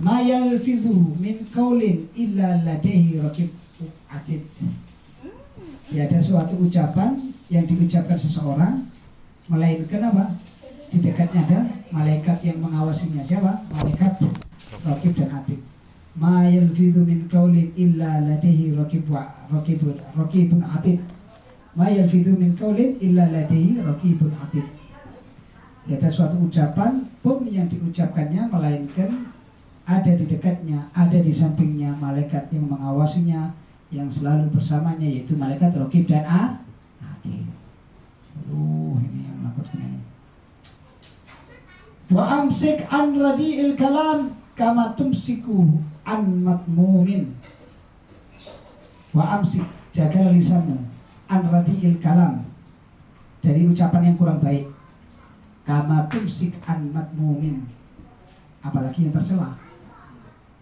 Ma yalfidhu min qaulin illa ladaihi raqib atid. Ya ada suatu ucapan yang diucapkan seseorang melainkan apa? Di dekatnya ada malaikat yang mengawasinya. Siapa? Malaikat raqib dan atid. Ma yalfidhu min qaulin illa ladaihi raqib wa raqibun raqibun atid. Ma yalfidhu min qaulin illa ladaihi raqibun atid. Tidak ada suatu ucapan pun yang diucapkannya ada di dekatnya, ada di sampingnya malaikat yang mengawasinya, yang selalu bersamanya yaitu malaikat rokib dan a atid. Aduh, ini yang menakutkan ini. Wa amsik an radi'il kalam kama tumsiku an matmumin. Wa amsik jaga lisanmu an radi'il kalam dari ucapan yang kurang baik kama tumsik an matmumin apalagi yang tercela